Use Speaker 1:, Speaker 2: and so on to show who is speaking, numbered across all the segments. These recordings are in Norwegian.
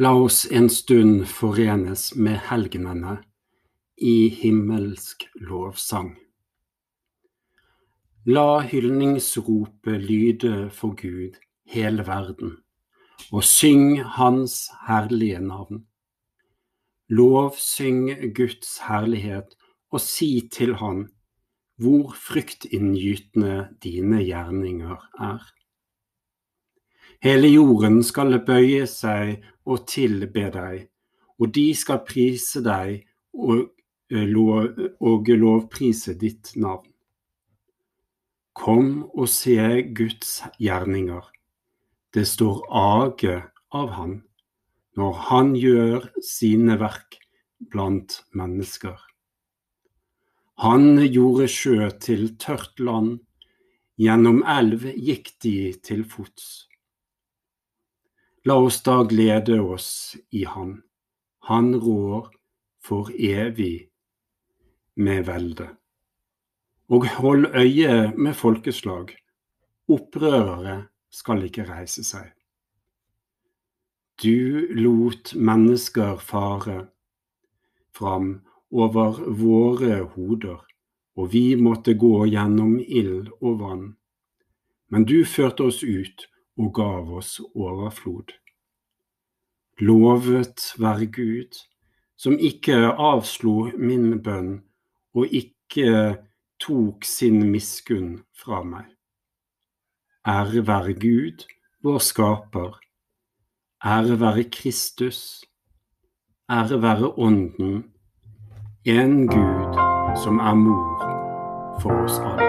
Speaker 1: La oss en stund forenes med helgenene i himmelsk lovsang. La hyldningsropet lyde for Gud hele verden, og syng Hans herlige navn. Lovsyng Guds herlighet og si til Han hvor fryktinngytende dine gjerninger er. Hele jorden skal bøye seg og tilbe deg, og de skal prise deg eh, og lovprise ditt navn. Kom og se Guds gjerninger. Det står age av Han når Han gjør sine verk blant mennesker. Han gjorde sjø til tørt land, gjennom elv gikk de til fots. La oss da glede oss i Han. Han rår for evig med velde. Og hold øye med folkeslag. Opprørere skal ikke reise seg. Du lot mennesker fare fram over våre hoder, og vi måtte gå gjennom ild og vann. Men du førte oss ut og gav oss overflod. Lovet være Gud, som ikke avslo min bønn og ikke tok sin miskunn fra meg. Ære være Gud, vår skaper. Ære være Kristus. Ære være Ånden, en Gud som er mor for oss alle.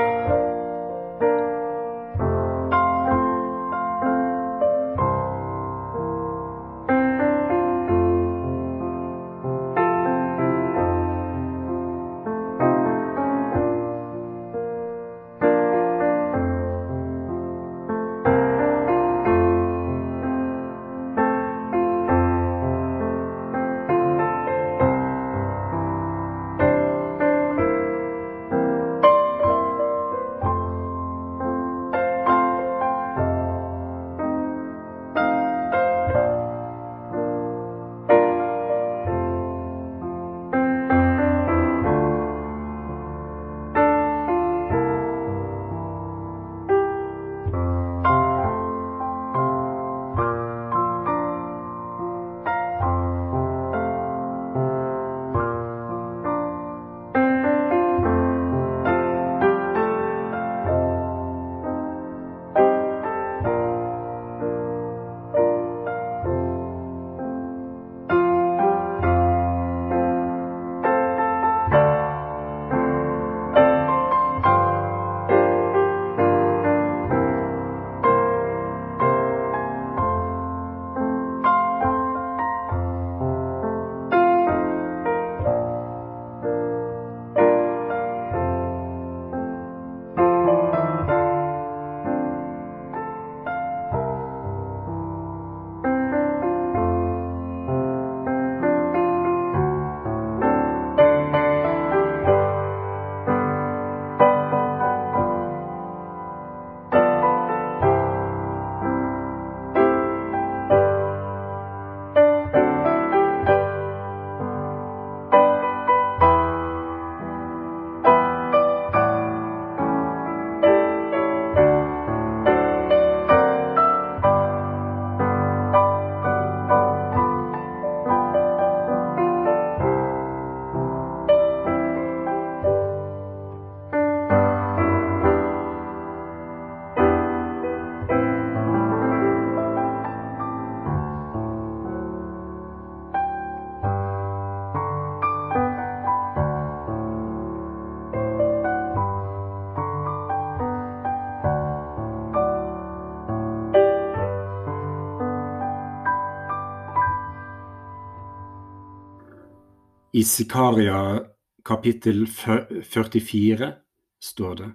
Speaker 1: I Sikaria kapittel 44 står det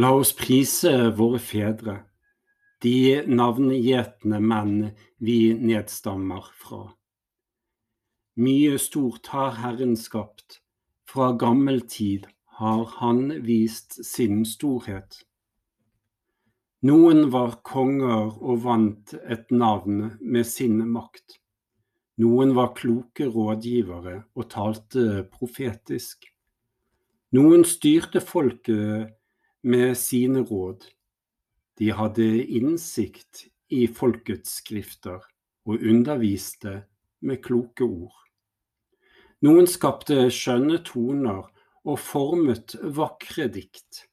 Speaker 1: La oss prise våre fedre, de navngjetne menn vi nedstammer fra. Mye stort har Herren skapt, fra gammel tid har Han vist sin storhet. Noen var konger og vant et navn med sin makt. Noen var kloke rådgivere og talte profetisk. Noen styrte folket med sine råd. De hadde innsikt i folkets skrifter og underviste med kloke ord. Noen skapte skjønne toner og formet vakre dikt.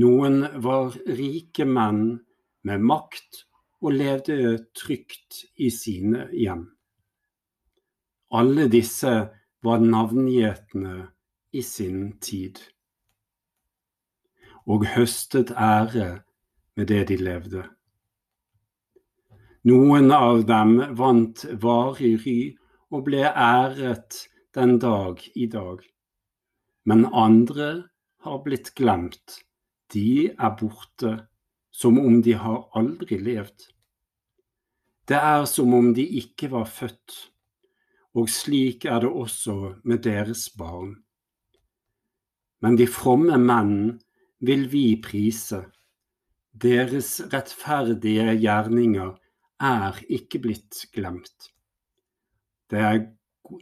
Speaker 1: Noen var rike menn med makt og levde trygt i sine hjem. Alle disse var navngjetne i sin tid og høstet ære med det de levde. Noen av dem vant varig ry og ble æret den dag i dag. Men andre har blitt glemt, de er borte, som om de har aldri levd. Det er som om de ikke var født, og slik er det også med deres barn. Men de fromme menn vil vi prise. Deres rettferdige gjerninger er ikke blitt glemt. Det, er,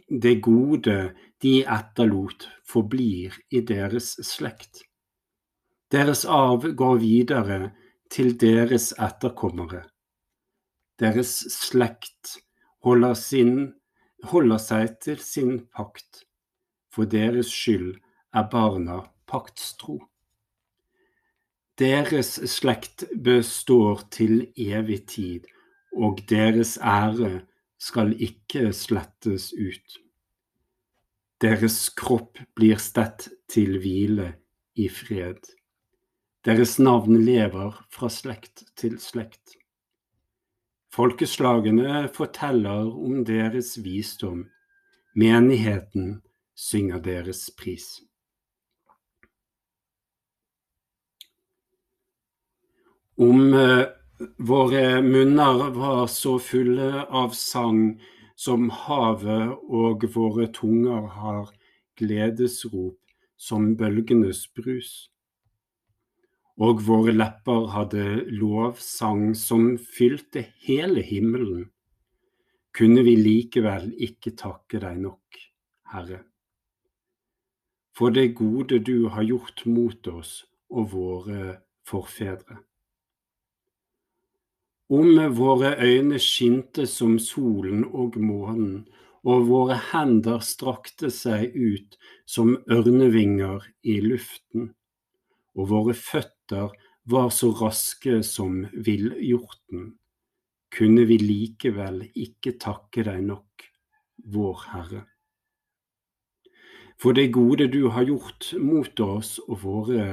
Speaker 1: det gode de etterlot, forblir i deres slekt. Deres arv går videre til deres etterkommere. Deres slekt holder, sin, holder seg til sin pakt. For deres skyld er barna paktstro. Deres slekt består til evig tid, og deres ære skal ikke slettes ut. Deres kropp blir stett til hvile i fred. Deres navn lever fra slekt til slekt. Folkeslagene forteller om deres visdom, menigheten synger deres pris. Om eh, våre munner var så fulle av sang som havet, og våre tunger har gledesrop som bølgenes brus. Og våre lepper hadde lovsang som fylte hele himmelen, kunne vi likevel ikke takke deg nok, Herre, for det gode du har gjort mot oss og våre forfedre. Om våre øyne skinte som solen og månen, og våre hender strakte seg ut som ørnevinger i luften, og våre føtter var så raske som villhjorten, kunne vi likevel ikke takke deg nok, vår Herre. For det gode du har gjort mot oss og våre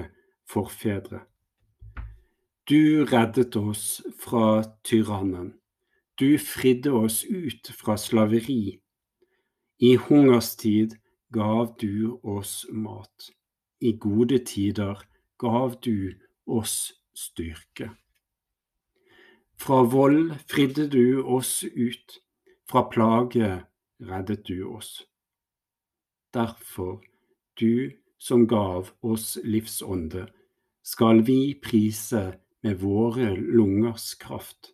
Speaker 1: forfedre. Du reddet oss fra tyrannen. Du fridde oss ut fra slaveri. I hungerstid gav du oss mat. I gode tider gav du oss styrke. Fra vold fridde du oss ut, fra plage reddet du oss. Derfor, du som gav oss livsånde, skal vi prise med våre lungers kraft.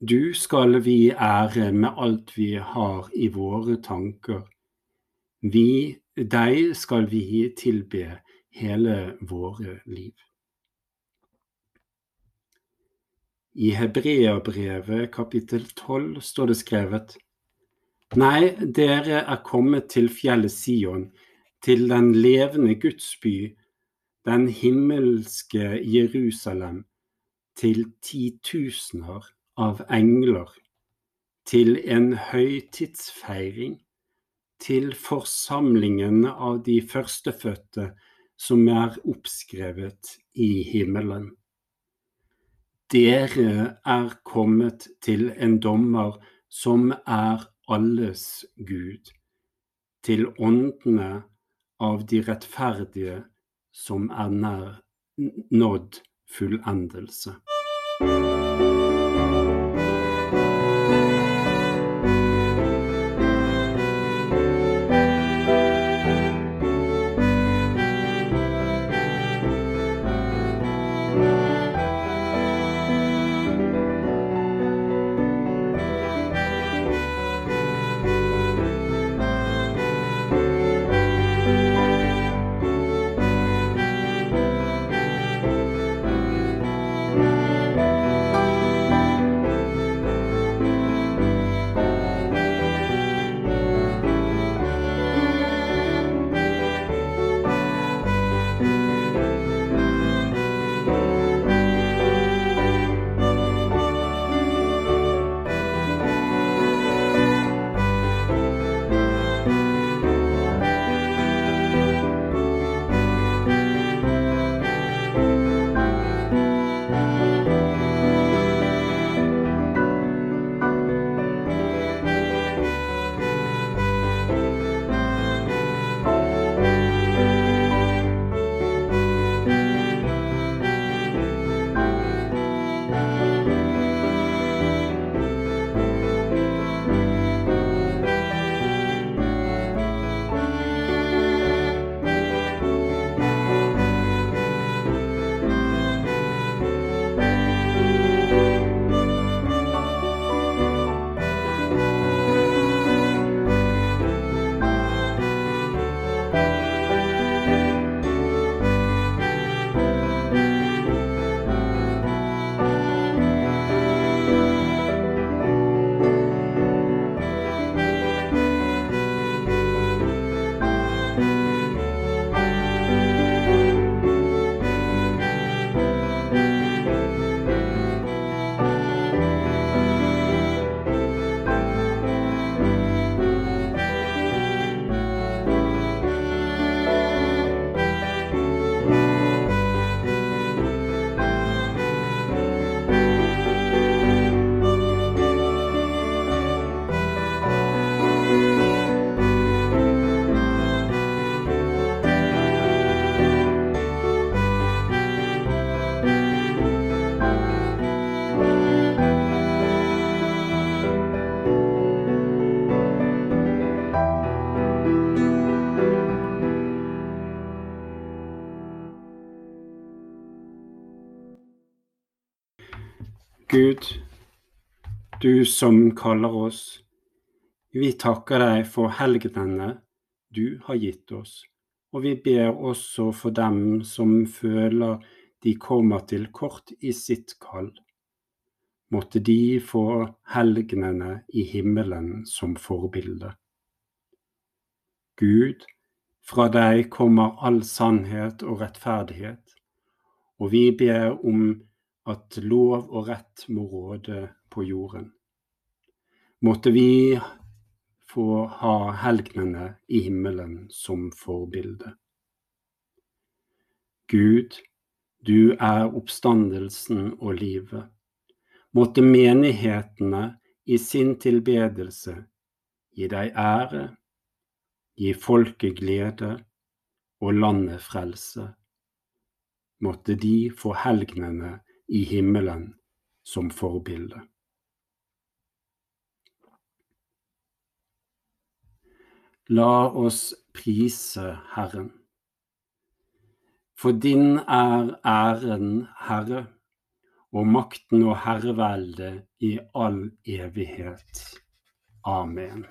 Speaker 1: Du skal vi ære med alt vi har i våre tanker. Vi, deg skal vi tilbe hele våre liv. I Hebreabrevet kapittel 12 står det skrevet Nei, dere er kommet til fjellet Sion, til den levende Guds by, den himmelske Jerusalem til titusener av engler, til en høytidsfeiring, til forsamlingen av de førstefødte som er oppskrevet i himmelen. Dere er kommet til en dommer som er alles Gud, til åndene av de rettferdige som er nær nådd fullendelse. Gud, du som kaller oss, vi takker deg for helgenene du har gitt oss, og vi ber også for dem som føler de kommer til kort i sitt kall. Måtte de få helgenene i himmelen som forbilde. Gud, fra deg kommer all sannhet og rettferdighet, og vi ber om at lov og rett må råde på jorden. Måtte vi få ha helgenene i himmelen som forbilde. Gud, du er oppstandelsen og livet. Måtte menighetene i sin tilbedelse gi deg ære, gi folket glede og landet frelse. Måtte de få helgenene i himmelen som forbilde. La oss prise Herren. For din er æren, Herre, og makten og herreveldet i all evighet. Amen.